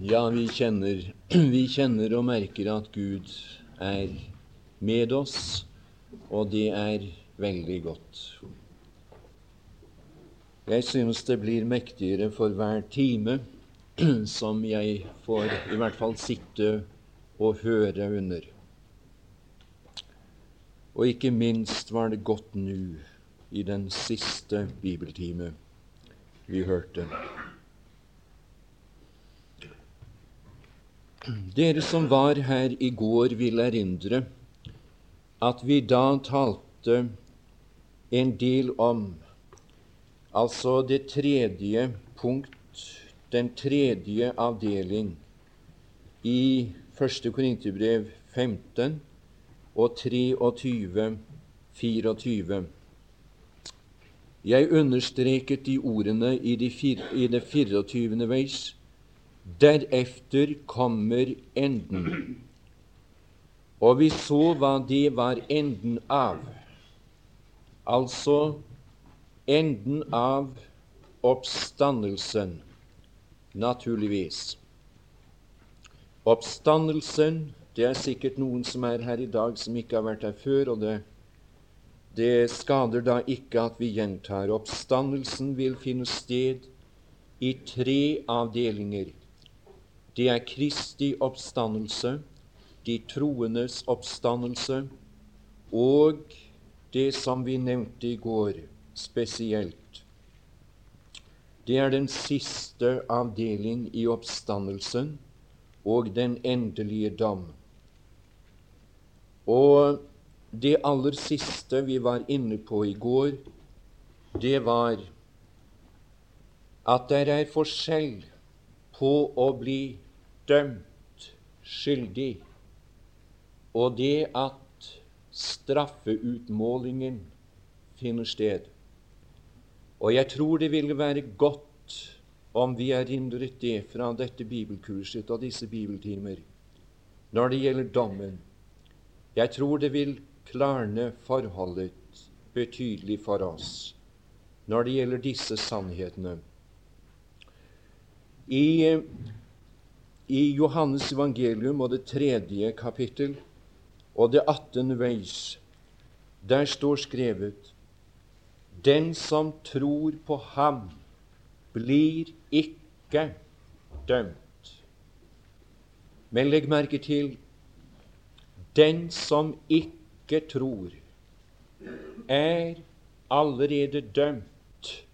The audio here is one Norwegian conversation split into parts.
Ja, vi kjenner, vi kjenner og merker at Gud er med oss, og det er veldig godt. Jeg synes det blir mektigere for hver time som jeg får i hvert fall sitte og høre under. Og ikke minst var det godt nå i den siste bibeltime vi hørte. Dere som var her i går, vil erindre at vi da talte en del om altså det tredje punkt, den tredje avdeling i 1. Korinterbrev 15 og 23, 24. Jeg understreket de ordene i, i det 24. vers Derefter kommer enden. Og vi så hva det var enden av. Altså enden av oppstandelsen, naturligvis. Oppstandelsen Det er sikkert noen som er her i dag, som ikke har vært her før, og det, det skader da ikke at vi gjentar. Oppstandelsen vil finne sted i tre avdelinger. Det er Kristi oppstandelse, de troendes oppstandelse og det som vi nevnte i går spesielt. Det er den siste avdeling i oppstandelsen og den endelige dom. Og det aller siste vi var inne på i går, det var at det er forskjell på å bli dømt skyldig, og det at straffeutmålingen finner sted. Og jeg tror det ville være godt om vi erindret det fra dette bibelkurset og disse bibeltimer når det gjelder dommen. Jeg tror det vil klarne forholdet betydelig for oss når det gjelder disse sannhetene. I i Johannes evangelium og det tredje kapittel og det attende veis, der står skrevet Den som tror på ham, blir ikke dømt. Men legg merke til den som ikke tror, er allerede dømt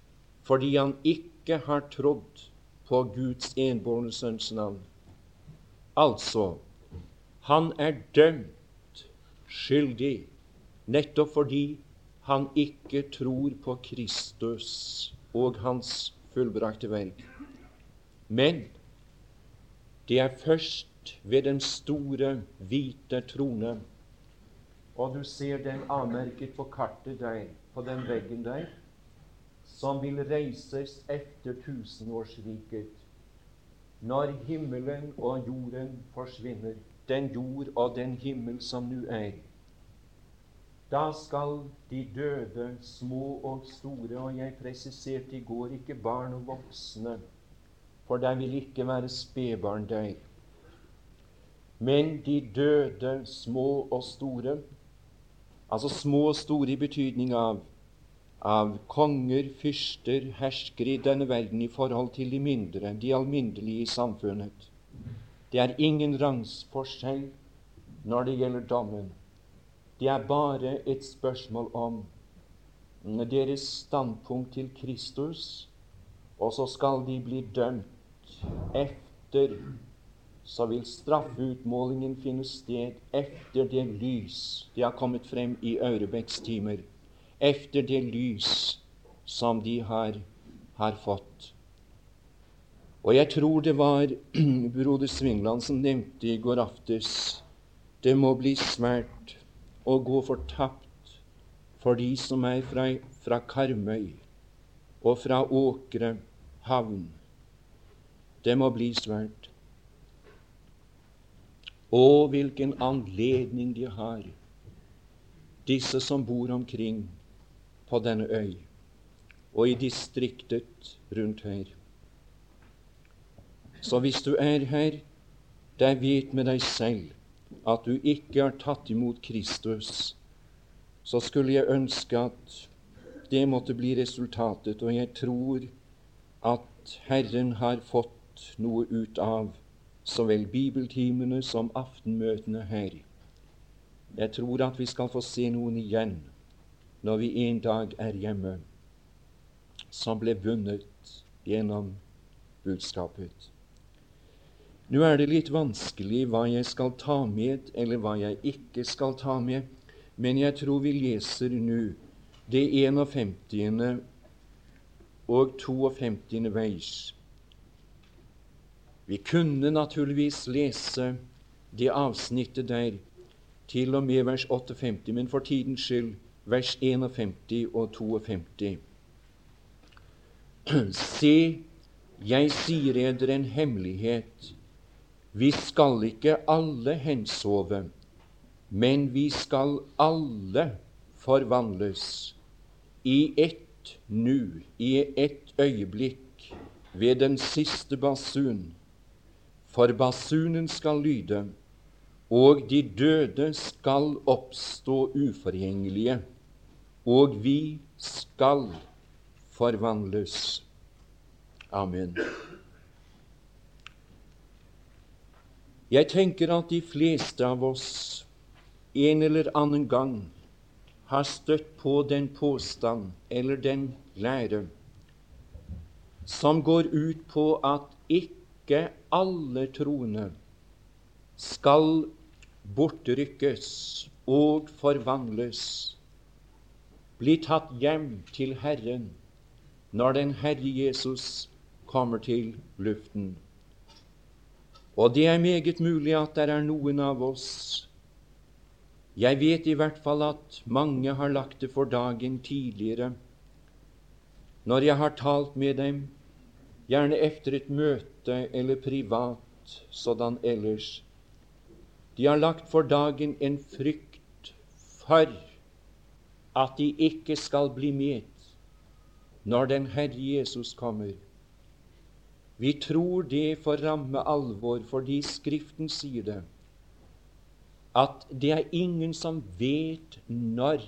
fordi han ikke har trodd på Guds enbårne sønns navn. Altså, han er dømt skyldig nettopp fordi han ikke tror på Kristus og hans fullbrakte verk. Men det er først ved den store, hvite trone Og du ser den avmerket på kartet der, på den veggen der, som vil reises etter tusenårsriket når himmelen og jorden forsvinner, den jord og den himmel som nå er, da skal de døde, små og store, og jeg presiserte i går ikke barn og voksne, for de vil ikke være spedbarn der, men de døde, små og store, altså små og store i betydning av av konger, fyrster, herskere i denne verden i forhold til de mindre, de alminnelige i samfunnet. Det er ingen rangsforskjell når det gjelder dommen. Det er bare et spørsmål om deres standpunkt til Kristus, og så skal de bli dømt efter så vil straffeutmålingen finne sted efter det lys det har kommet frem i Aurebecks timer efter det lys som de har, har fått. Og jeg tror det var broder Svingland som nevnte i går aftes det må bli svært å gå fortapt for de som er fra, fra Karmøy og fra Åkre havn. Det må bli svært. Å, hvilken anledning de har, disse som bor omkring på denne øy og i distriktet rundt her. Så hvis du er her, deg vet med deg selv at du ikke har tatt imot Kristus, så skulle jeg ønske at det måtte bli resultatet, og jeg tror at Herren har fått noe ut av så vel bibeltimene som aftenmøtene her. Jeg tror at vi skal få se noen igjen når vi en dag er hjemme, som ble vunnet gjennom budskapet. Nå er det litt vanskelig hva jeg skal ta med, eller hva jeg ikke skal ta med, men jeg tror vi leser nå det 51. og 52. vers. Vi kunne naturligvis lese det avsnittet der til og med vers 58, men for tidens skyld vers 51 og 52. Se, jeg sier eder en hemmelighet. Vi skal ikke alle hensove, men vi skal alle forvandles i ett nu, i ett øyeblikk, ved den siste basun. For basunen skal lyde, og de døde skal oppstå uforgjengelige, og vi skal forvandles. Amen. Jeg tenker at de fleste av oss en eller annen gang har støtt på den påstand eller den lære som går ut på at ikke alle troende skal bortrykkes og forvandles, bli tatt hjem til Herren når den Herre Jesus kommer til luften. Og det er meget mulig at det er noen av oss Jeg vet i hvert fall at mange har lagt det for dagen tidligere, når jeg har talt med dem, gjerne etter et møte eller privat sådan ellers de har lagt for dagen en frykt for at de ikke skal bli med når den Herre Jesus kommer. Vi tror det får ramme alvor fordi Skriften sier det, at det er ingen som vet når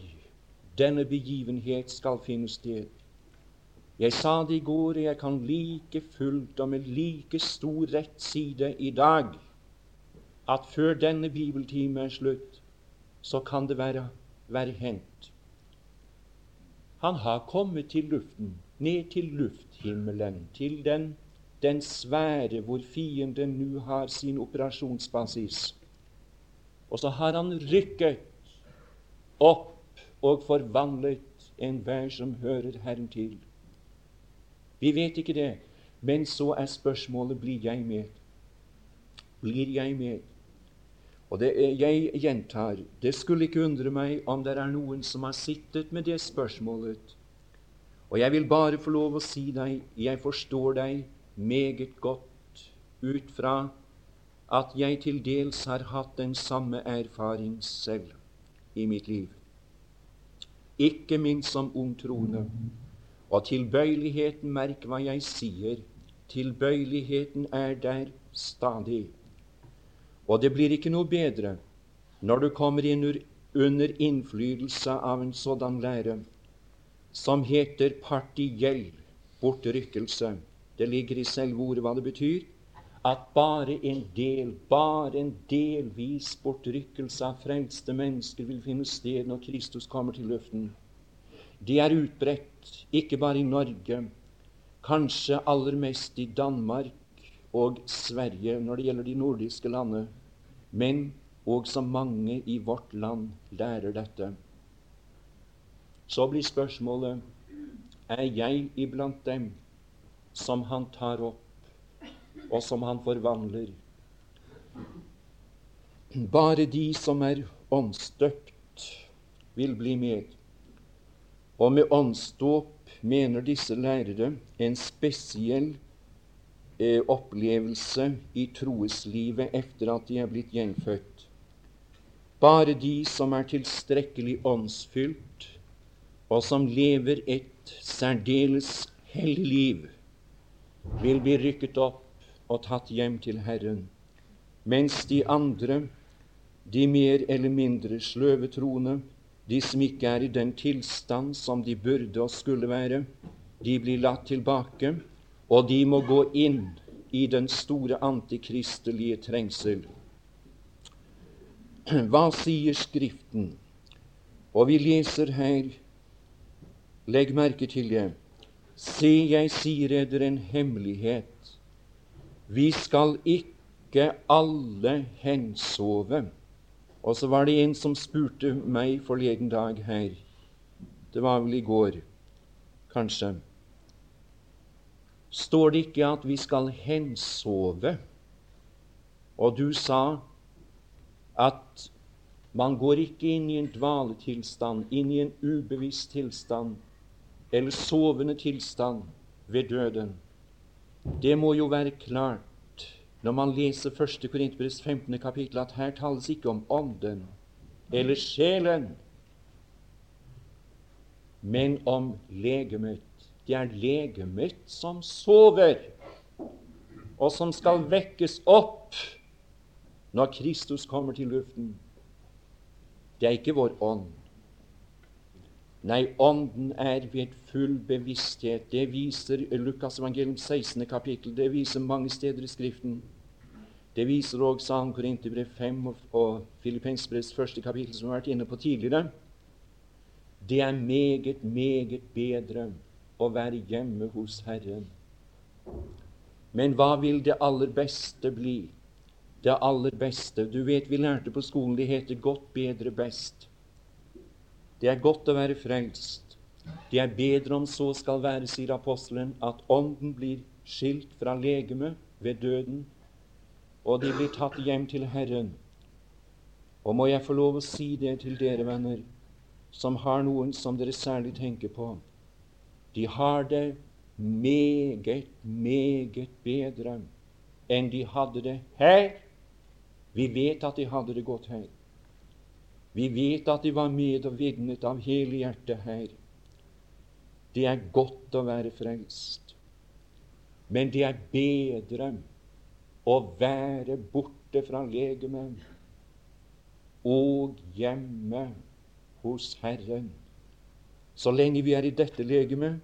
denne begivenhet skal finne sted. Jeg sa det i går, og jeg kan like fullt og med like stor rett si det i dag at før denne bibeltime er slutt, så kan det være, være hendt. Han har kommet til luften, ned til lufthimmelen, til den, den sfære hvor fienden nå har sin operasjonsbasis. Og så har han rykket opp og forvandlet enhver som hører Herren til. Vi vet ikke det, men så er spørsmålet blir jeg med. Blir jeg med? Og det, jeg gjentar, det skulle ikke undre meg om det er noen som har sittet med det spørsmålet. Og jeg vil bare få lov å si deg, jeg forstår deg meget godt ut fra at jeg til dels har hatt den samme erfaring selv i mitt liv. Ikke minst som ung troende. Og tilbøyeligheten, merk hva jeg sier, tilbøyeligheten er der stadig. Og det blir ikke noe bedre når du kommer inn under innflytelse av en sådan lære som heter partiell bortrykkelse. Det ligger i selve ordet hva det betyr. At bare en del, bare en delvis bortrykkelse av frelste mennesker vil finne sted når Kristus kommer til luften. Det er utbredt, ikke bare i Norge, kanskje aller mest i Danmark og Sverige når det gjelder de nordiske landene men også mange i vårt land lærer dette. Så blir spørsmålet er jeg iblant dem som han tar opp, og som han forvandler. Bare de som er åndsdøpt, vil bli med. Og med åndsdåp mener disse lærere en spesiell opplevelse i troeslivet etter at de er blitt gjenfødt. Bare de som er tilstrekkelig åndsfylt, og som lever et særdeles hellig liv, vil bli rykket opp og tatt hjem til Herren, mens de andre, de mer eller mindre sløve troende, de som ikke er i den tilstand som de burde og skulle være, de blir latt tilbake, og de må gå inn i den store antikristelige trengsel. Hva sier Skriften? Og vi leser her Legg merke til det. Se, jeg sier eder en hemmelighet. Vi skal ikke alle hensove. Og så var det en som spurte meg forleden dag her. Det var vel i går, kanskje. Står det ikke at vi skal hensove? Og du sa at man går ikke inn i en dvaletilstand, inn i en ubevisst tilstand eller sovende tilstand ved døden. Det må jo være klart når man leser 1. Korinterbrevs 15. kapittel, at her tales ikke om ånden eller sjelen, men om legemet. Det er legemet som sover, og som skal vekkes opp når Kristus kommer til luften. Det er ikke vår ånd. Nei, Ånden er ved full bevissthet. Det viser Lukas evangelium 16. kapittel. Det viser mange steder i Skriften. Det viser òg 2. Korinterbrev 5 og, og Filippensbrevs første kapittel, som vi har vært inne på tidligere. Det er meget, meget bedre å være hjemme hos Herren. Men hva vil det aller beste bli? Det aller beste Du vet, vi lærte på skolen det heter 'godt, bedre, best'. Det er godt å være frelst. Det er bedre om så skal være, sier apostelen, at ånden blir skilt fra legemet ved døden og de blir tatt hjem til Herren. Og må jeg få lov å si det til dere venner, som har noen som dere særlig tenker på. De har det meget, meget bedre enn de hadde det her. Vi vet at de hadde det godt her. Vi vet at de var med og vitnet av hele hjertet her. Det er godt å være frelst, men det er bedre å være borte fra legemet og hjemme hos Herren. Så lenge vi er i dette legemet,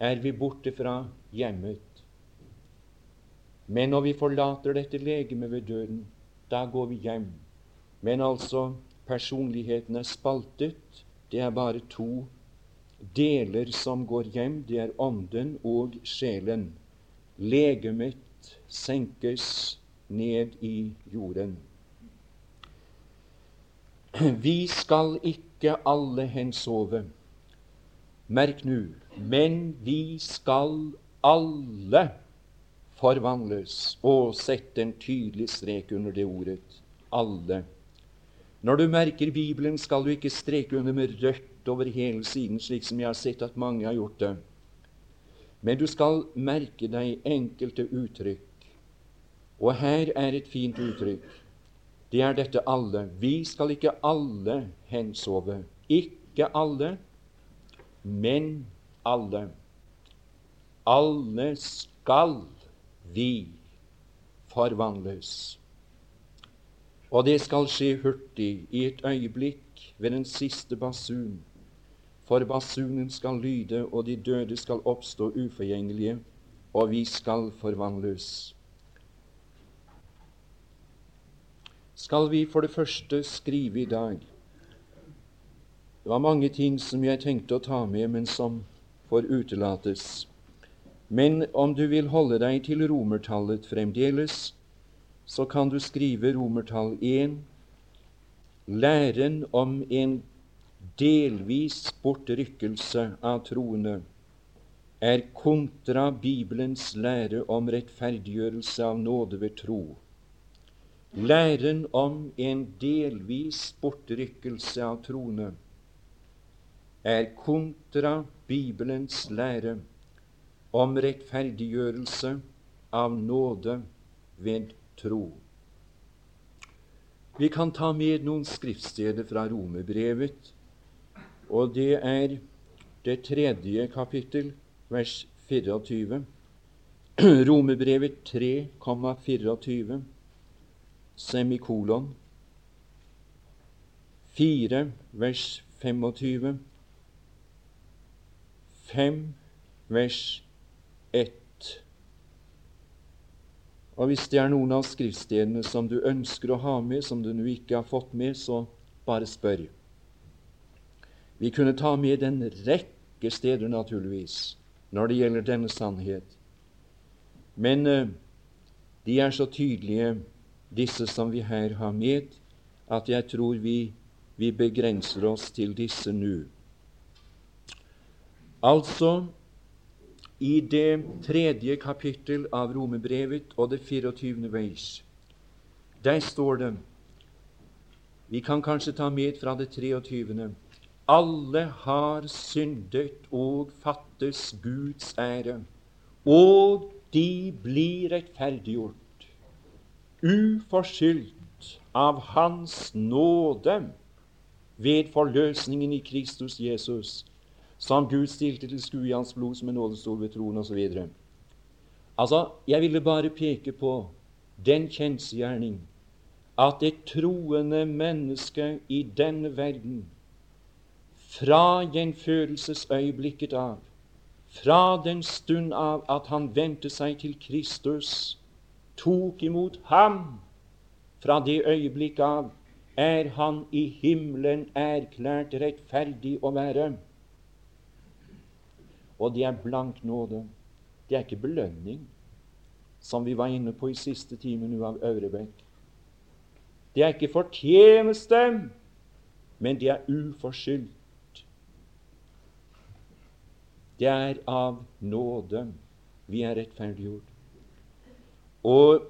er vi borte fra hjemmet. Men når vi forlater dette legemet ved døden, da går vi hjem. Men altså, personligheten er spaltet. Det er bare to deler som går hjem. Det er ånden og sjelen. Legemet senkes ned i jorden. Vi skal ikke alle hensove. Merk nå, men vi skal alle forvandles. Og sette en tydelig strek under det ordet alle. Når du merker Bibelen, skal du ikke streke under med rødt over hele siden, slik som jeg har sett at mange har gjort det. Men du skal merke deg enkelte uttrykk. Og her er et fint uttrykk. Det er dette alle. Vi skal ikke alle hensove. Ikke alle, men alle. Alle skal vi forvandles. Og det skal skje hurtig, i et øyeblikk, ved den siste basun for basunen skal lyde, og de døde skal oppstå uforgjengelige, og vi skal forvandles. Skal vi for det første skrive i dag Det var mange ting som jeg tenkte å ta med, men som får utelates. Men om du vil holde deg til romertallet fremdeles, så kan du skrive romertall 1, læren om en delvis bortrykkelse av troende er kontra Bibelens lære om rettferdiggjørelse av nåde ved tro. Læren om en delvis bortrykkelse av troende er kontra Bibelens lære om rettferdiggjørelse av nåde ved tro. Vi kan ta med noen skriftsteder fra Romerbrevet og det er det tredje kapittel, vers 24. Romerbrevet 3,24 semikolon 4 vers 25 5 vers 1 Og Hvis det er noen av skriftstedene som du ønsker å ha med, som du nå ikke har fått med, så bare spør. Vi kunne ta med en rekke steder, naturligvis, når det gjelder denne sannhet. Men uh, de er så tydelige, disse som vi her har med, at jeg tror vi, vi begrenser oss til disse nå. Altså, i det tredje kapittel av Romerbrevet og det 24. vers, der står det Vi kan kanskje ta med fra det 23. Alle har syndet og fattes Guds ære, og de blir rettferdiggjort, uforskyldt av Hans nåde ved forløsningen i Kristus Jesus, som Gud stilte til skue i hans blod som en nådestol ved troen osv. Altså, jeg ville bare peke på den kjensgjerning at et troende menneske i denne verden fra gjenfødelsesøyeblikket av fra den stund av at han vendte seg til Kristus, tok imot ham, fra det øyeblikk av er han i himmelen erklært rettferdig å være. Og det er blank nåde. Det er ikke belønning, som vi var inne på i siste time nå av Aurebekk. Det er ikke fortjeneste, men det er uforskyldt. Det er av nåde vi er rettferdiggjort. Og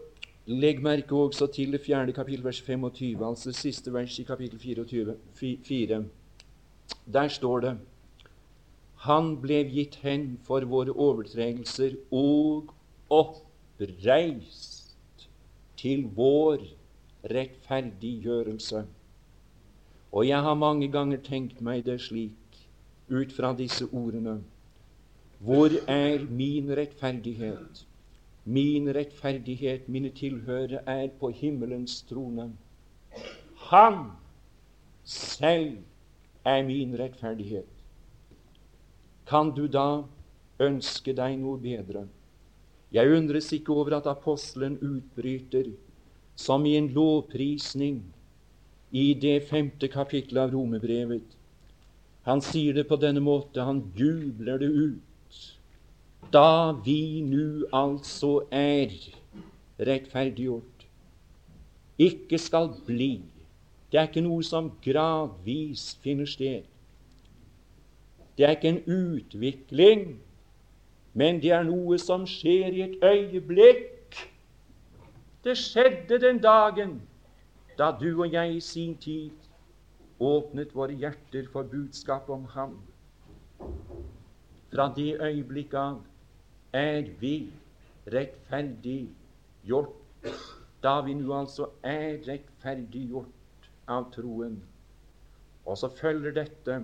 legg merke også til det fjerde kapittel, vers 25, altså det siste vers i kapittel 24, 4. Der står det Han ble gitt hen for våre overtredelser og oppreist til vår rettferdiggjørelse. Og jeg har mange ganger tenkt meg det slik, ut fra disse ordene hvor er min rettferdighet? Min rettferdighet, mine tilhørere, er på himmelens trone. Han selv er min rettferdighet. Kan du da ønske deg noe bedre? Jeg undres ikke over at apostelen utbryter som i en lovprisning i det femte kapittelet av Romebrevet. Han sier det på denne måte, han jubler det ut da vi nu altså er rettferdiggjort, ikke skal bli. Det er ikke noe som gradvis finner sted. Det er ikke en utvikling, men det er noe som skjer i et øyeblikk. Det skjedde den dagen da du og jeg i sin tid åpnet våre hjerter for budskapet om Ham. Fra det øyeblikk av er vi rettferdiggjort. Da vi nå altså er rettferdiggjort av troen. Og så følger dette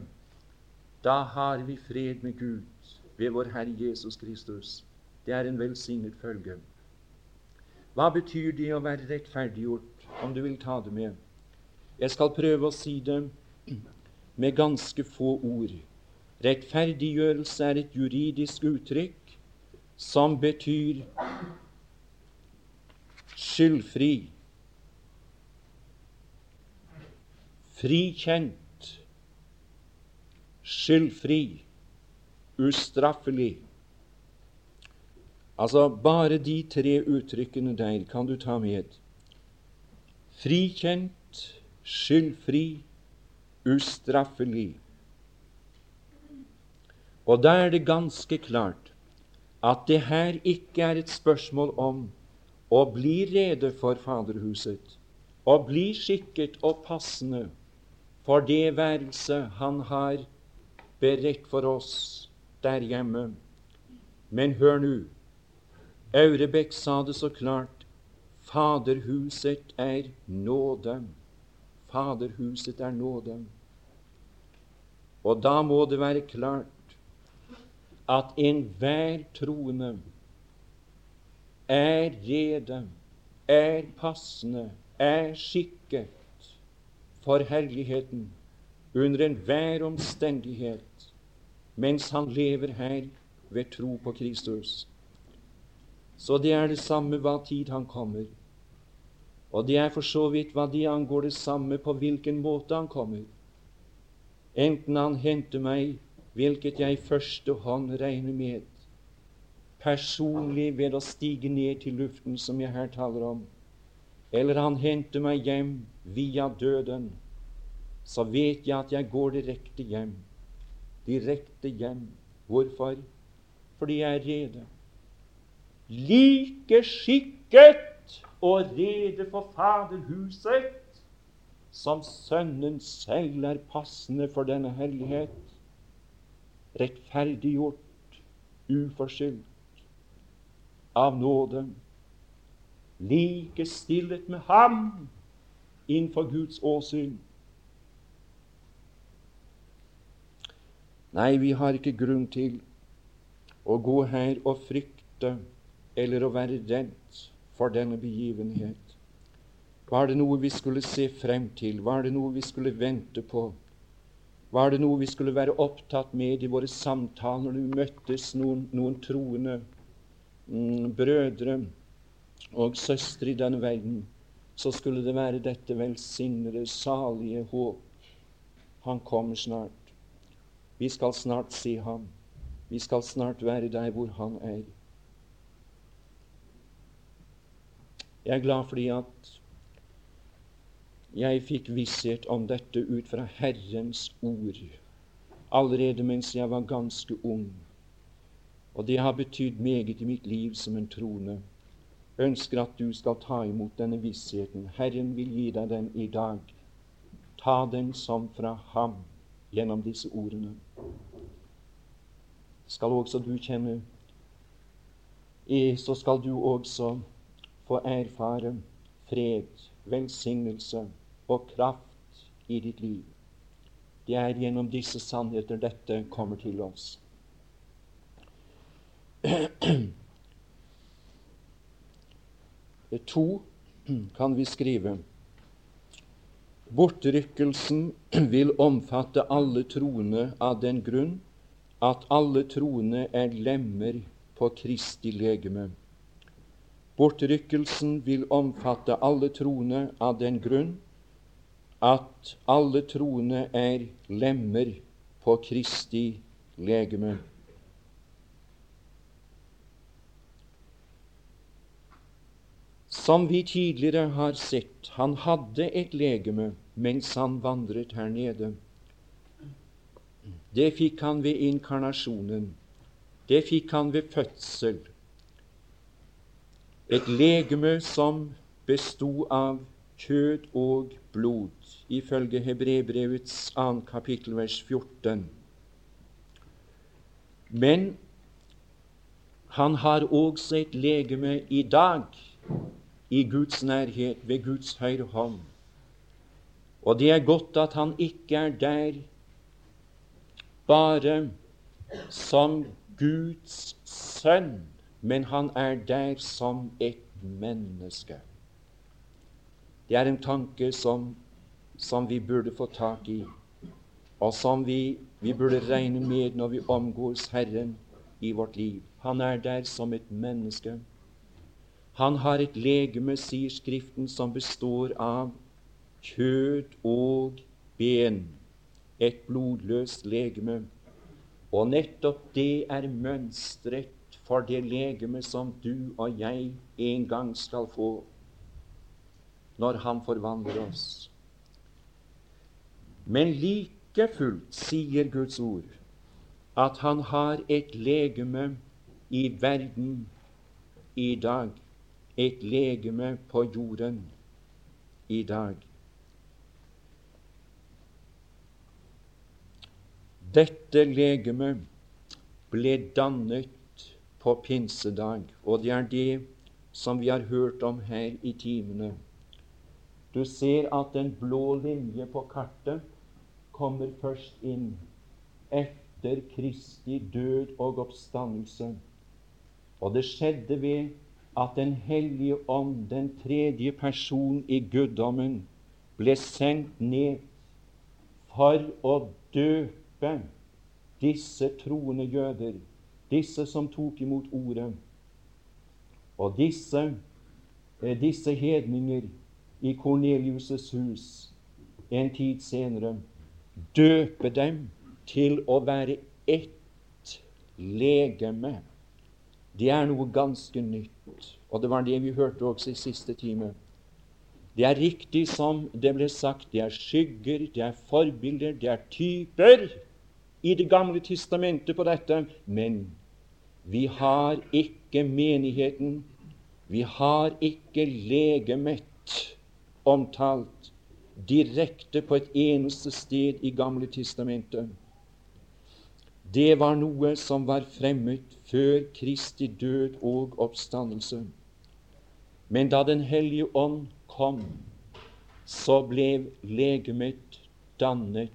da har vi fred med Gud ved vår Herre Jesus Kristus. Det er en velsignet følge. Hva betyr det å være rettferdiggjort, om du vil ta det med? Jeg skal prøve å si det med ganske få ord. Rettferdiggjørelse er et juridisk uttrykk som betyr skyldfri, frikjent, skyldfri, ustraffelig. Altså bare de tre uttrykkene der kan du ta med. Frikjent, skyldfri, ustraffelig. Og da er det ganske klart at det her ikke er et spørsmål om å bli rede for Faderhuset, å bli skikket og passende for det værelse Han har beredt for oss der hjemme. Men hør nå, Aurebekk sa det så klart, Faderhuset er nåde. Faderhuset er nåde. Og da må det være klart at enhver troende er rede, er passende, er skikket for herligheten under enhver omstendighet mens han lever her ved tro på Kristus. Så det er det samme hva tid han kommer. Og det er for så vidt hva det angår det samme på hvilken måte han kommer. Enten han henter meg, hvilket jeg i første hånd regner med, personlig ved å stige ned til luften, som jeg her taler om, eller han henter meg hjem via døden, så vet jeg at jeg går direkte hjem. Direkte hjem. Hvorfor? Fordi jeg er rede like skikket og rede for Faderhuset som Sønnen selv er passende for denne herlighet, rettferdiggjort, uforskyldt, av nåde, likestillet med ham innenfor Guds åsyn. Nei, vi har ikke grunn til å gå her og frykte eller å være redd for denne begivenhet. Var det noe vi skulle se frem til? Var det noe vi skulle vente på? Var det noe vi skulle være opptatt med i våre samtaler når vi møttes noen, noen troende mm, brødre og søstre i denne verden? Så skulle det være dette velsignede, salige håp. Han kommer snart. Vi skal snart se ham. Vi skal snart være der hvor han er. Jeg er glad fordi at jeg fikk visshet om dette ut fra Herrens ord allerede mens jeg var ganske ung. Og det har betydd meget i mitt liv som en trone. Ønsker at du skal ta imot denne vissheten. Herren vil gi deg den i dag. Ta den som fra ham gjennom disse ordene. Skal også du kjenne Så skal du også få erfare fred, velsignelse og kraft i ditt liv. Det er gjennom disse sannheter dette kommer til oss. To kan vi skrive. Bortrykkelsen vil omfatte alle troende av den grunn at alle troende er lemmer på Kristi legeme. Bortrykkelsen vil omfatte alle troende av den grunn at alle troende er lemmer på Kristi legeme. Som vi tidligere har sett, han hadde et legeme mens han vandret her nede. Det fikk han ved inkarnasjonen. Det fikk han ved fødsel et legeme som bestod av kjød og blod, ifølge Hebrebrevets 2. kapittel, vers 14. Men han har også et legeme i dag i Guds nærhet, ved Guds høyre hånd. Og det er godt at han ikke er der bare som Guds sønn, men han er der som et menneske. Det er en tanke som, som vi burde få tak i, og som vi, vi burde regne med når vi omgås Herren i vårt liv. Han er der som et menneske. Han har et legeme, sier Skriften, som består av kjød og ben. Et blodløst legeme. Og nettopp det er mønstret for det legeme som du og jeg en gang skal få når Han forvandler oss. Men like fullt sier Guds ord at Han har et legeme i verden i dag. Et legeme på jorden i dag. Dette legemet ble dannet på pinsedag. Og det er det som vi har hørt om her i timene. Du ser at den blå linje på kartet kommer først inn etter Kristi død og oppstandelse. Og det skjedde ved at Den hellige ånd, den tredje person i guddommen, ble sendt ned for å døpe disse troende jøder, disse som tok imot ordet. Og disse, eh, disse hedninger i Kornelius' hus en tid senere døpe dem til å være ett legeme. Det er noe ganske nytt, og det var det vi hørte også i siste time. Det er riktig som det ble sagt, det er skygger, det er forbilder, det er typer i Det gamle testamentet på dette, men vi har ikke menigheten, vi har ikke legemet omtalt direkte på et eneste sted i Gamle testamentet. Det var noe som var fremmet før Kristi død og oppstandelse. Men da Den hellige ånd kom, så ble legemet dannet,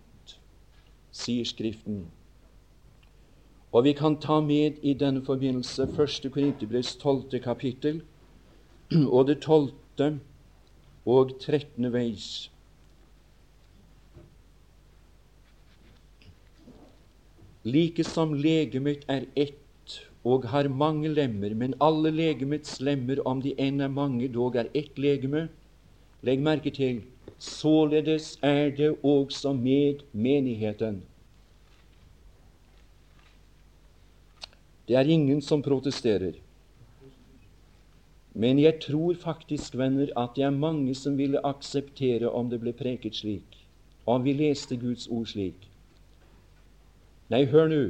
sier Skriften. Og vi kan ta med i denne forbindelse 1. Korinterbrevs 12. kapittel og det 12. og 13. veis. Like som legemet er ett og har mange lemmer, men alle legemets lemmer, om de enn er mange, dog er ett legeme. Legg merke til således er det også med menigheten. Det er ingen som protesterer. Men jeg tror faktisk, venner, at det er mange som ville akseptere om det ble preket slik, om vi leste Guds ord slik. Nei, hør nå.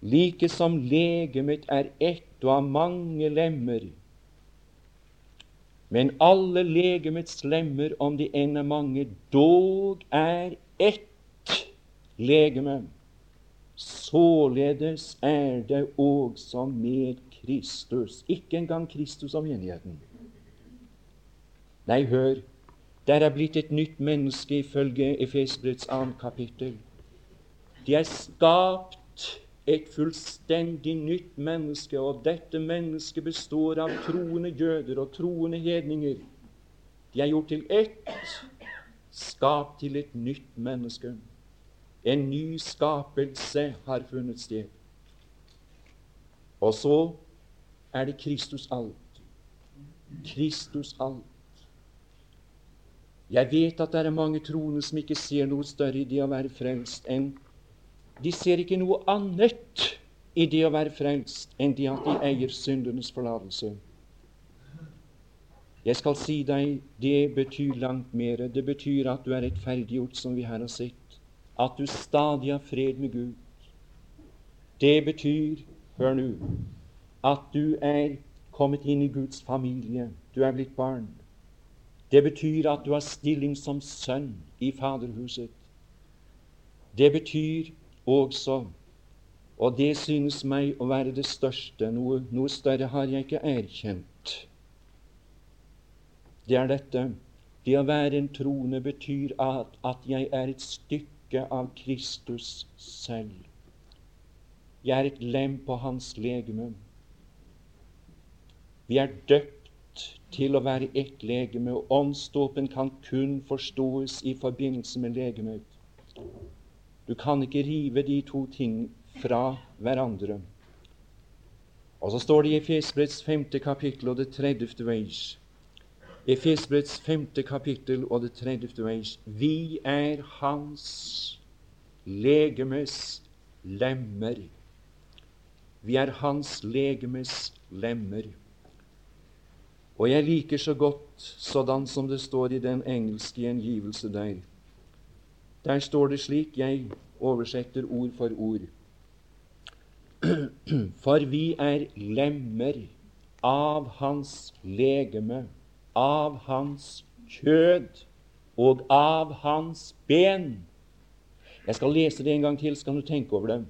Like som legemet er ett og har mange lemmer, men alle legemets lemmer, om de enn er mange, dog er ett legeme. Således er det også med Kristus. Ikke engang Kristus og menigheten. Nei, hør. Der er blitt et nytt menneske ifølge Efesbrets annet kapittel. De er skapt et fullstendig nytt menneske, og dette mennesket består av troende jøder og troende hedninger. De er gjort til ett, skapt til et nytt menneske. En ny skapelse har funnet sted. Og så er det Kristus alt. Kristus alt. Jeg vet at det er mange troende som ikke ser noe større i det å være frelst enn de ser ikke noe annet i det å være frelst enn det at de eier syndenes forlatelse. Jeg skal si deg, det betyr langt mer. Det betyr at du er rettferdiggjort, som vi her har sett. At du stadig har fred med Gud. Det betyr, hør nå, at du er kommet inn i Guds familie. Du er blitt barn. Det betyr at du har stilling som sønn i Faderhuset. Det betyr også. Og det synes meg å være det største. Noe, noe større har jeg ikke erkjent. Det er dette. Det å være en troende betyr at, at jeg er et stykke av Kristus selv. Jeg er et lem på hans legeme. Vi er døpt til å være ett legeme, og åndsdåpen kan kun forstås i forbindelse med legemet. Du kan ikke rive de to ting fra hverandre. Og så står det i Efesbrets femte kapittel og det tredjefte veis. Efesbrets femte kapittel og det tredjefte veis. Vi er Hans legemes lemmer. Vi er Hans legemes lemmer. Og jeg liker så godt sådan som det står i den engelske gjengivelse der. Der står det slik jeg oversetter ord for ord. For vi er lemmer av hans legeme, av hans kjød og av hans ben. Jeg skal lese det en gang til, skal du tenke over det.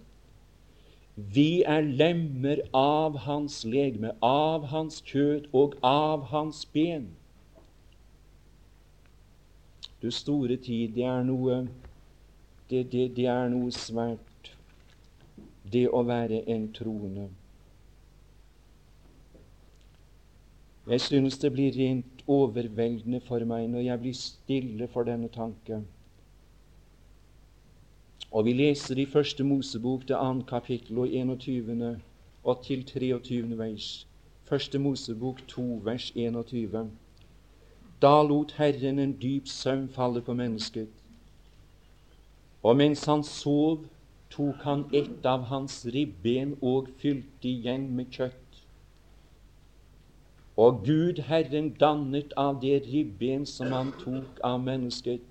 Vi er lemmer av hans legeme, av hans kjød og av hans ben. Du store tid, det er noe det, det, det er noe svært, det å være en troende. Jeg synes det blir rent overveldende for meg når jeg blir stille for denne tanke. Og vi leser i Første Mosebok, det andre kapittel og 21. og til 23. vers. Første Mosebok 2, vers 21. Da lot Herren en dyp søvn falle på mennesket. Og mens han sov, tok han ett av hans ribben og fylte igjen med kjøtt. Og Gud Herren dannet av det ribben som han tok av mennesket,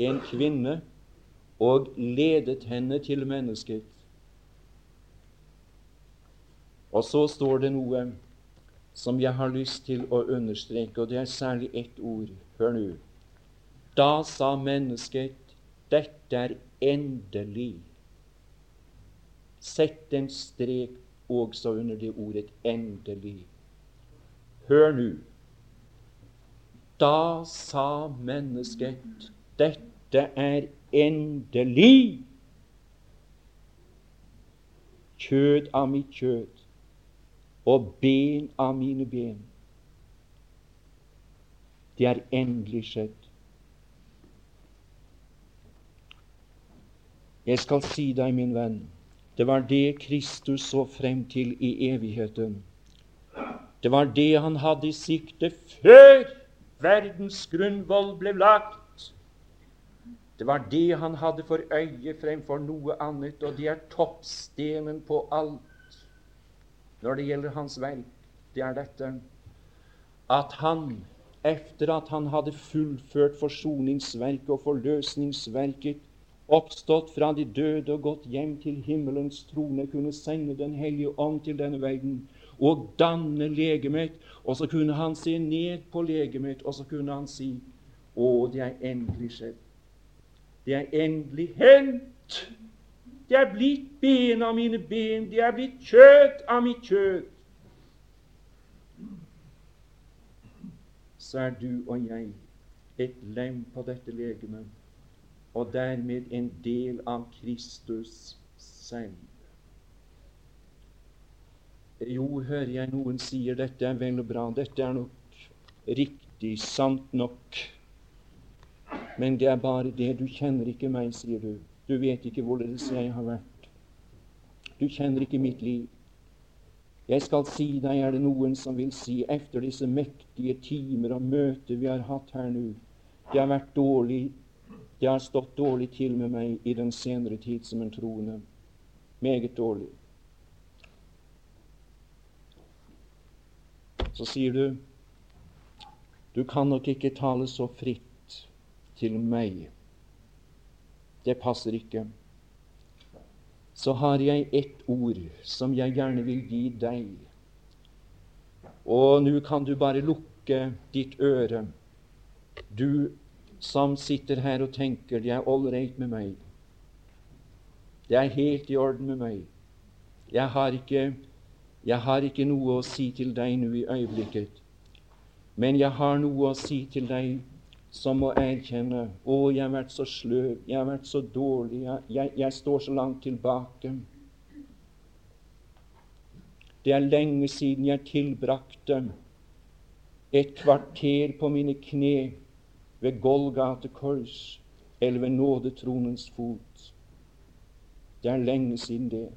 en kvinne, og ledet henne til mennesket. Og så står det noe som jeg har lyst til å understreke, og det er særlig ett ord. Hør nå. Da sa mennesket, dette er endelig. Sett en strek også under det ordet 'endelig'. Hør nå. Da sa mennesket, dette er endelig. Kjød av mitt kjød og ben av mine ben. Det er endelig skjedd. Jeg skal si deg, min venn, det var det Kristus så frem til i evigheten. Det var det han hadde i sikte før verdens grunnvoll ble lagt. Det var det han hadde for øye fremfor noe annet, og det er toppstenen på alt når det gjelder hans verk. Det er dette at han, etter at han hadde fullført forsoningsverket og forløsningsverket, oppstått fra de døde og gått hjem til himmelens trone, kunne sende Den hellige ånd til denne verden og danne legemet. Og så kunne han se ned på legemet, og så kunne han si Å, det er endelig skjedd. Det er endelig hendt. Det er blitt ben av mine ben. Det er blitt kjøtt av mitt kjøtt. Så er du og jeg et lem på dette legemet og dermed en del av Kristus selv. Jo, hører jeg noen sier dette er vel og bra, dette er nok riktig, sant nok. Men det er bare det. Du kjenner ikke meg, sier du. Du vet ikke hvorledes jeg har vært. Du kjenner ikke mitt liv. Jeg skal si deg, er det noen som vil si, efter disse mektige timer og møter vi har hatt her nå, det har vært dårlig det har stått dårlig til med meg i den senere tid som en troende. Meget dårlig. Så sier du du kan nok ikke tale så fritt til meg. Det passer ikke. Så har jeg ett ord som jeg gjerne vil gi deg. Og nå kan du bare lukke ditt øre. Du som sitter her og tenker det er ålreit med meg. Det er helt i orden med meg. Jeg har, ikke, jeg har ikke noe å si til deg nå i øyeblikket. Men jeg har noe å si til deg som må erkjenne å, jeg har vært så sløv, jeg har vært så dårlig, jeg, jeg, jeg står så langt tilbake. Det er lenge siden jeg tilbrakte et kvarter på mine kne ved Golgate kors eller ved nådetronens fot. Det er lenge siden det.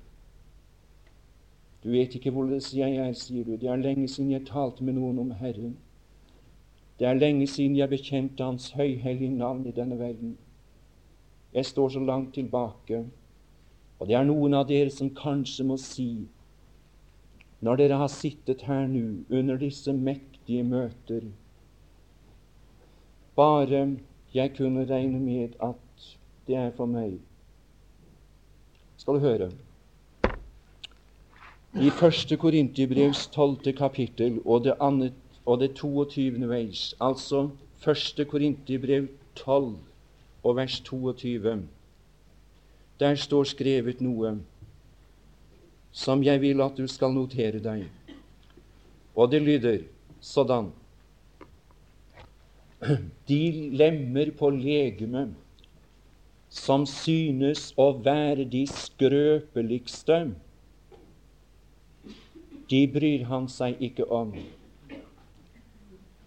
Du vet ikke hvorledes jeg er, sier du. Det er lenge siden jeg talte med noen om Herren. Det er lenge siden jeg bekjente Hans høyhellige navn i denne verden. Jeg står så langt tilbake, og det er noen av dere som kanskje må si, når dere har sittet her nå under disse mektige møter bare jeg kunne regne med at det er for meg. Skal du høre. I første Korintibrevs tolvte kapittel og det, annet, og det 22. veis, altså 1. Korinterbrev 12 og vers 22, der står skrevet noe som jeg vil at du skal notere deg. Og det lyder sådan de lemmer på legemet som synes å være de skrøpeligste, de bryr han seg ikke om.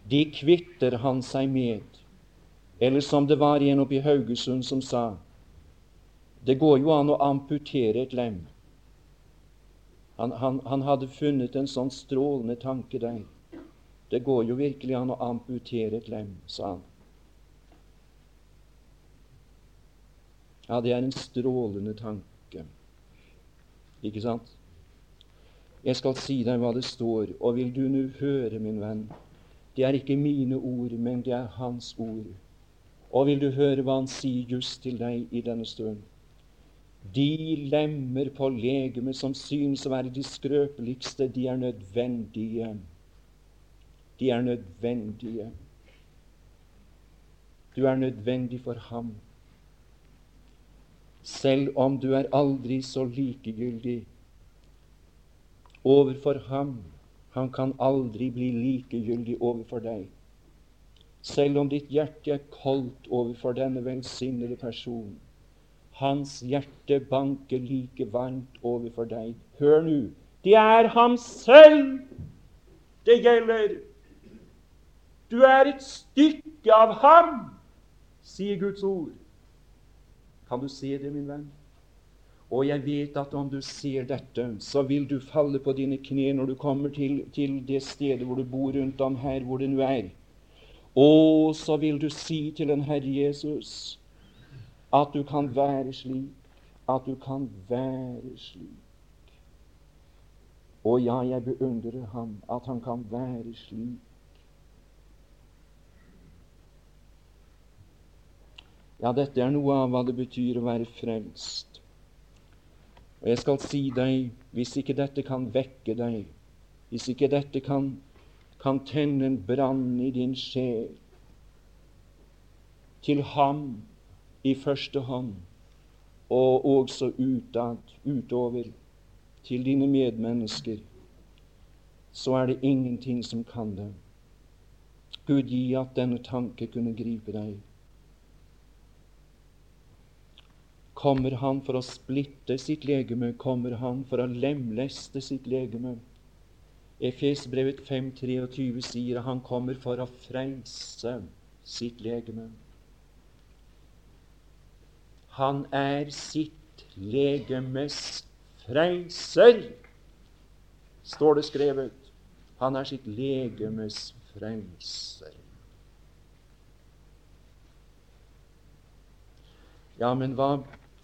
De kvitter han seg med. Eller som det var en oppe i Haugesund som sa det går jo an å amputere et lem. Han, han, han hadde funnet en sånn strålende tanke der. Det går jo virkelig an å amputere et lem, sa han. Ja, det er en strålende tanke. Ikke sant? Jeg skal si deg hva det står, og vil du nå høre, min venn, det er ikke mine ord, men det er Hans ord. Og vil du høre hva Han sier just til deg i denne stund? De lemmer på legemet som synes å være de skrøpeligste, de er nødvendige. De er nødvendige. Du er nødvendig for ham. Selv om du er aldri så likegyldig overfor ham han kan aldri bli likegyldig overfor deg. Selv om ditt hjerte er koldt overfor denne velsignede person. Hans hjerte banker like varmt overfor deg. Hør nå, det er ham selv det gjelder. Du er et stykke av ham, sier Guds ord. Kan du se det, min venn? Og jeg vet at om du ser dette, så vil du falle på dine kne når du kommer til, til det stedet hvor du bor rundt om her, hvor det nå er. Og så vil du si til den Herre Jesus at du kan være slik, at du kan være slik. Og ja, jeg beundrer ham, at han kan være slik. Ja, dette er noe av hva det betyr å være frelst. Og jeg skal si deg, hvis ikke dette kan vekke deg, hvis ikke dette kan, kan tenne en brann i din sjel til ham i første hånd, og også utad, utover, til dine medmennesker, så er det ingenting som kan det. Gud gi at denne tanke kunne gripe deg. Kommer han for å splitte sitt legeme? Kommer han for å lemleste sitt legeme? Efesbrevet 5,23 sier at han kommer for å frelse sitt legeme. Han er sitt legemes frelser, står det skrevet. Han er sitt legemes frelser. Ja, men hva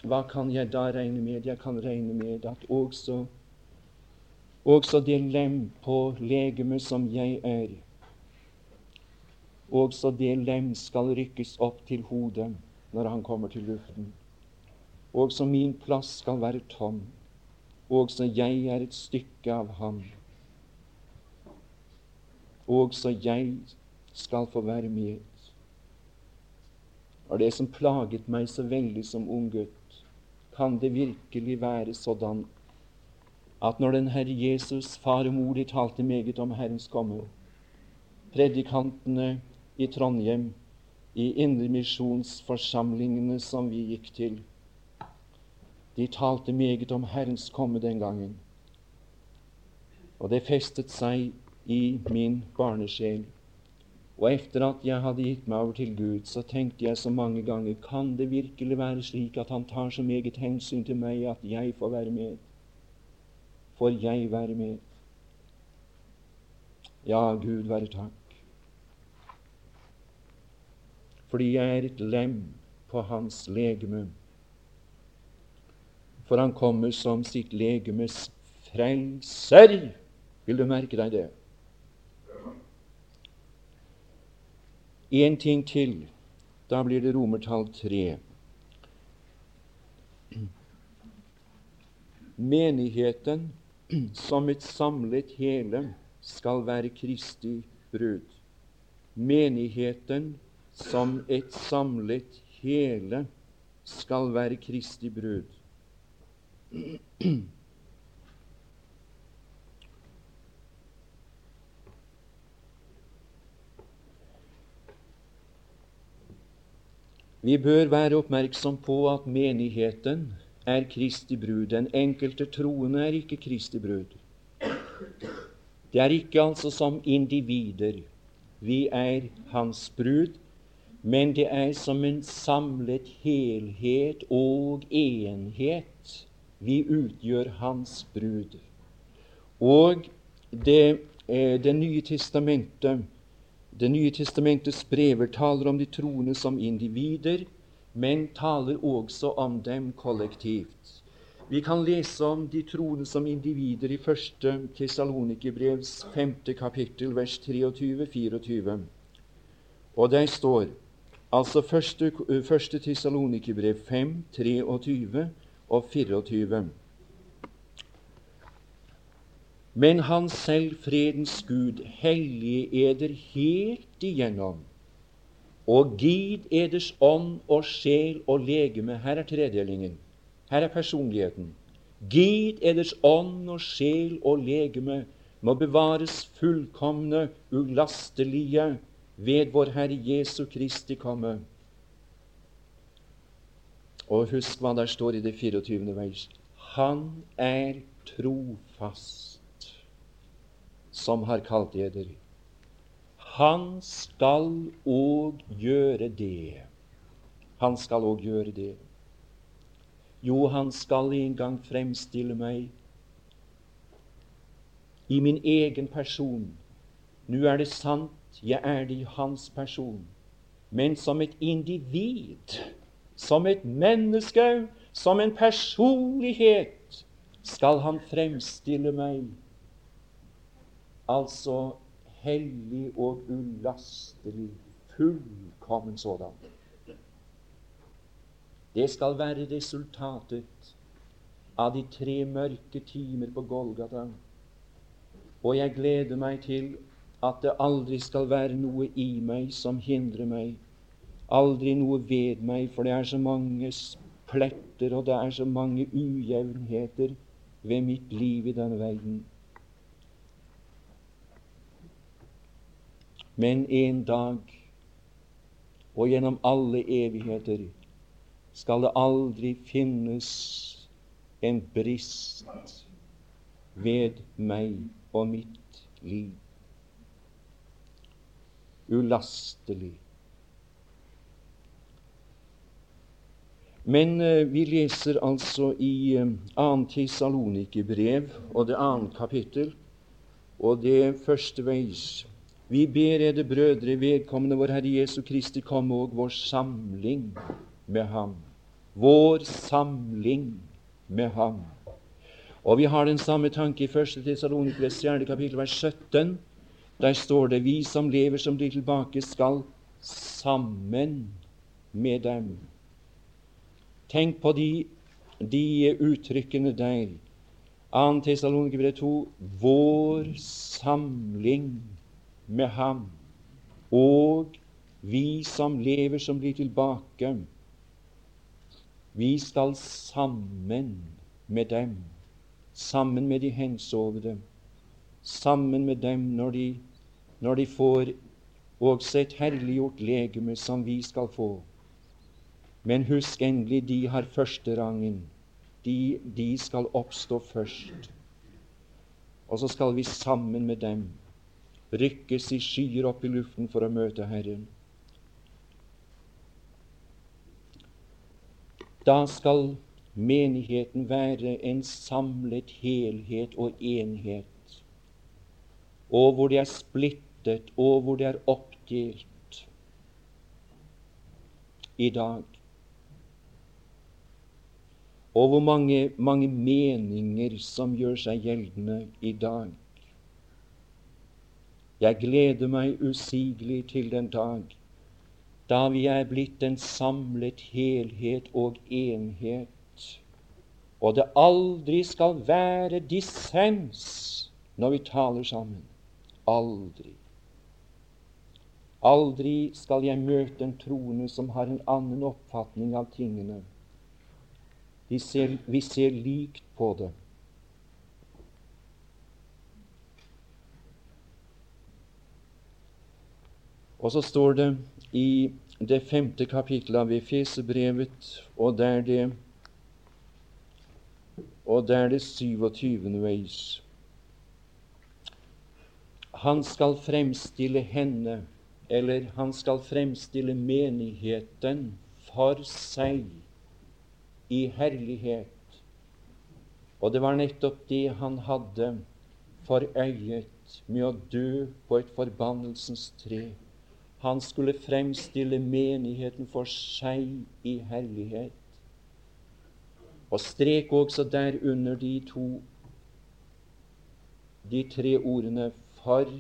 hva kan jeg da regne med? Jeg kan regne med at også, også det lem på legemet som jeg er, også det lem skal rykkes opp til hodet når han kommer til luften. Også min plass skal være tom. Også jeg er et stykke av ham. Også jeg skal få være med. Og det som plaget meg så veldig som ung gutt, kan det virkelig være sådan at når den Herre Jesus, far og mor, de talte meget om Herrens komme, predikantene i Trondheim, i indremisjonsforsamlingene som vi gikk til, de talte meget om Herrens komme den gangen. Og det festet seg i min barnesjel. Og etter at jeg hadde gitt meg over til Gud, så tenkte jeg så mange ganger kan det virkelig være slik at Han tar så meget hensyn til meg at jeg får være med? Får jeg være med? Ja, Gud være takk. Fordi jeg er et lem på Hans legeme. For Han kommer som sitt legemes frelser. Vil du merke deg det? En ting til. Da blir det romertall tre. Menigheten som et samlet hele skal være Kristi brud. Menigheten som et samlet hele skal være Kristi brud. Vi bør være oppmerksom på at menigheten er Kristi brud. Den enkelte troende er ikke Kristi brud. Det er ikke altså som individer. Vi er Hans brud, men det er som en samlet helhet og enhet. Vi utgjør Hans brud. Og det, eh, det nye testamentet det nye testamentets brever taler om de troende som individer, men taler også om dem kollektivt. Vi kan lese om de troende som individer i 1. Tessalonikerbrevs 5. kapittel, vers 23-24. Og der står altså første, første Tessalonikerbrev 5, 23 og 24. Men Han selv, fredens Gud, hellige eder helt igjennom, og gid eders ånd og sjel og legeme Her er tredelingen. Her er personligheten. Gid eders ånd og sjel og legeme må bevares fullkomne, ulastelige ved vår Herre Jesu Kristi komme. Og husk hva der står i det 24. vers. Han er trofast som har kalt eder. Han skal òg gjøre det. Han skal òg gjøre det. Jo, han skal en gang fremstille meg i min egen person. Nå er det sant, jeg er det i hans person. Men som et individ, som et menneske, som en personlighet, skal han fremstille meg altså hellig og ulastelig, fullkommen sådan. Det skal være resultatet av de tre mørke timer på Golgata. Og jeg gleder meg til at det aldri skal være noe i meg som hindrer meg. Aldri noe ved meg, for det er så mange pletter, og det er så mange ujevnheter ved mitt liv i denne verden. Men en dag og gjennom alle evigheter skal det aldri finnes en brist ved meg og mitt liv. Ulastelig. Men uh, vi leser altså i uh, 2. Tesalonikerbrev og det 2. kapittel og det første veis vi ber ede brødre, vedkommende vår Herre Jesu Kristi, komme og vår samling med Ham. Vår samling med Ham. Og vi har den samme tanke i 1. Tessalonikles 4. kapittel, vers 17. Der står det vi som lever som blir tilbake, skal sammen med dem. Tenk på de, de uttrykkene der. 2. Tessalonikerbrev 2. Vår samling med ham. Og vi som lever, som blir tilbake, vi skal sammen med dem, sammen med de hensovne, sammen med dem når de, når de får også et herliggjort legeme som vi skal få. Men husk endelig, de har førsterangen. De, de skal oppstå først. Og så skal vi sammen med dem rykkes i skyer opp i luften for å møte Herren. Da skal menigheten være en samlet helhet og enhet, og hvor det er splittet, og hvor det er oppdelt i dag. Og hvor mange, mange meninger som gjør seg gjeldende i dag. Jeg gleder meg usigelig til den dag da vi er blitt en samlet helhet og enhet, og det aldri skal være dissens når vi taler sammen. Aldri. Aldri skal jeg møte en troende som har en annen oppfatning av tingene. Ser, vi ser likt på det. Og så står det i det femte kapittelet av Efesebrevet, og der det og der det 27. veis. han skal fremstille henne, eller han skal fremstille menigheten, for seg i herlighet. Og det var nettopp det han hadde for øyet med å dø på et forbannelsens tre. Han skulle fremstille menigheten for seg i hellighet. Og strek også derunder de to de tre ordene 'for'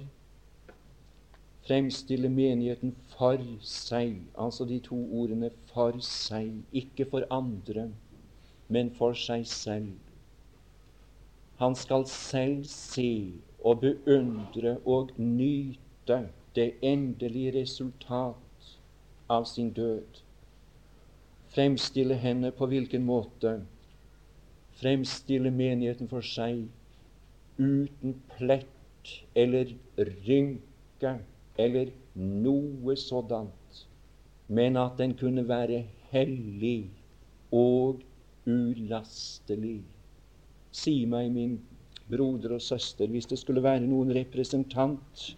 fremstille menigheten for seg. Altså de to ordene 'for seg'. Ikke for andre, men for seg selv. Han skal selv se og beundre og nyte det endelige resultat av sin død. Fremstille henne på hvilken måte? Fremstille menigheten for seg uten plett eller rynke eller noe sådant, men at den kunne være hellig og ulastelig. Si meg, min broder og søster, hvis det skulle være noen representant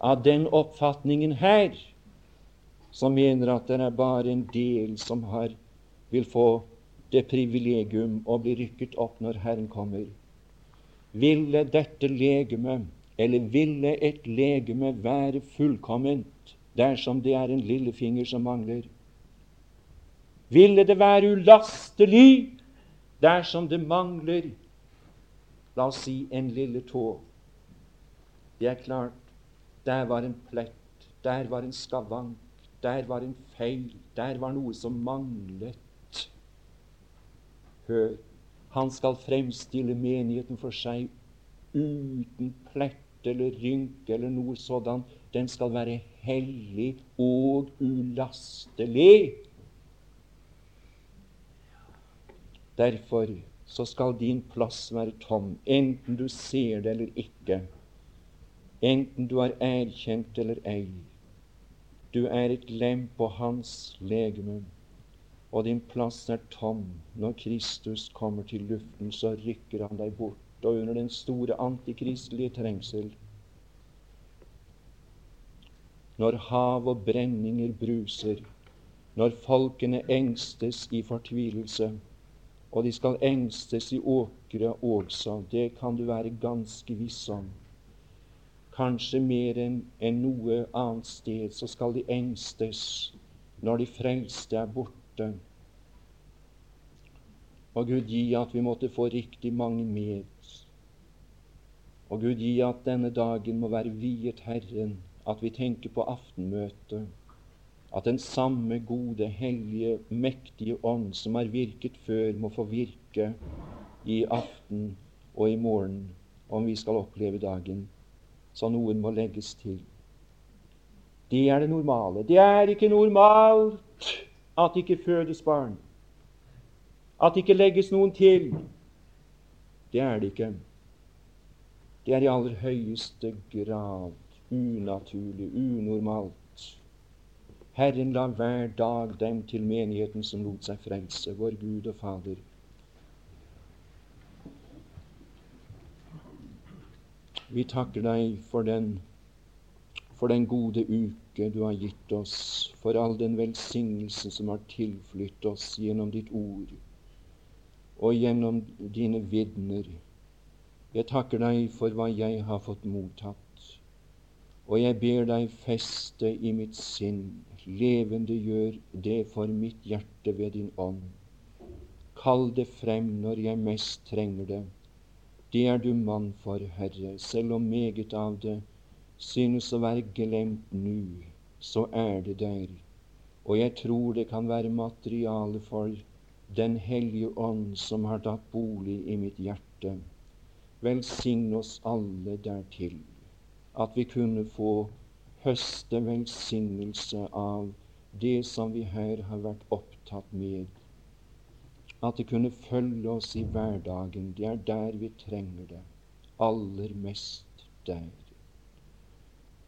av den oppfatningen her, som mener at det er bare en del som har, vil få det privilegium å bli rykket opp når Herren kommer. Ville dette legeme, eller ville et legeme være fullkomment dersom det er en lillefinger som mangler? Ville det være ulastelig dersom det mangler, la oss si, en lille tå? Det er klart, der var en plett, der var en skavank, der var en feil, der var noe som manglet. Hør, han skal fremstille menigheten for seg uten plett eller rynke eller noe sådan. Den skal være hellig og ulastelig. Derfor så skal din plass være tom, enten du ser det eller ikke. Enten du er erkjent eller ei. Du er et lem på hans legeme, og din plass er tom. Når Kristus kommer til luften, så rykker han deg bort og under den store antikristelige trengsel. Når hav og brenninger bruser, når folkene engstes i fortvilelse, og de skal engstes i åkre også, det kan du være ganske viss om. Kanskje mer enn en noe annet sted så skal de engstes når de frelste er borte. Og Gud gi at vi måtte få riktig mange med og Gud gi at denne dagen må være viet Herren, at vi tenker på aftenmøtet, at den samme gode, hellige, mektige ånd som har virket før, må få virke i aften og i morgen, om vi skal oppleve dagen. Så noen må legges til. Det er det normale. Det er ikke normalt at det ikke fødes barn. At det ikke legges noen til. Det er det ikke. Det er i aller høyeste grad unaturlig, unormalt. Herren la hver dag dem til menigheten som lot seg frelse, vår Gud og Fader. Vi takker deg for den, for den gode uke du har gitt oss, for all den velsignelse som har tilflytt oss gjennom ditt ord og gjennom dine vitner jeg takker deg for hva jeg har fått mottatt, og jeg ber deg feste i mitt sinn, levende gjør det for mitt hjerte ved din ånd. Kall det frem når jeg mest trenger det. Det er du mann for, Herre, selv om meget av det synes å være glemt nu, så er det der. Og jeg tror det kan være materiale for Den hellige ånd som har tatt bolig i mitt hjerte. Velsign oss alle dertil, at vi kunne få høste velsignelse av det som vi her har vært opptatt med. At det kunne følge oss i hverdagen. Det er der vi trenger det. Aller mest der.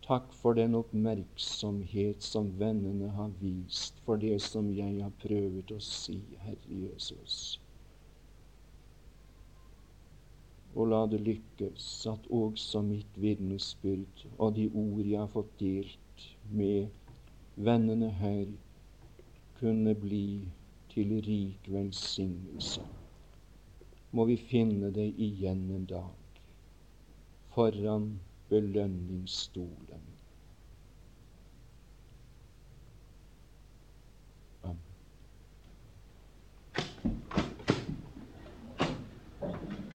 Takk for den oppmerksomhet som vennene har vist for det som jeg har prøvd å si, Herre Jesus. Og la det lykkes at også mitt vitnesbyrd og de ord jeg har fått delt med vennene her, kunne bli til rik velsignelse. Må vi finne det igjen en dag foran belønningsstolen. Amen.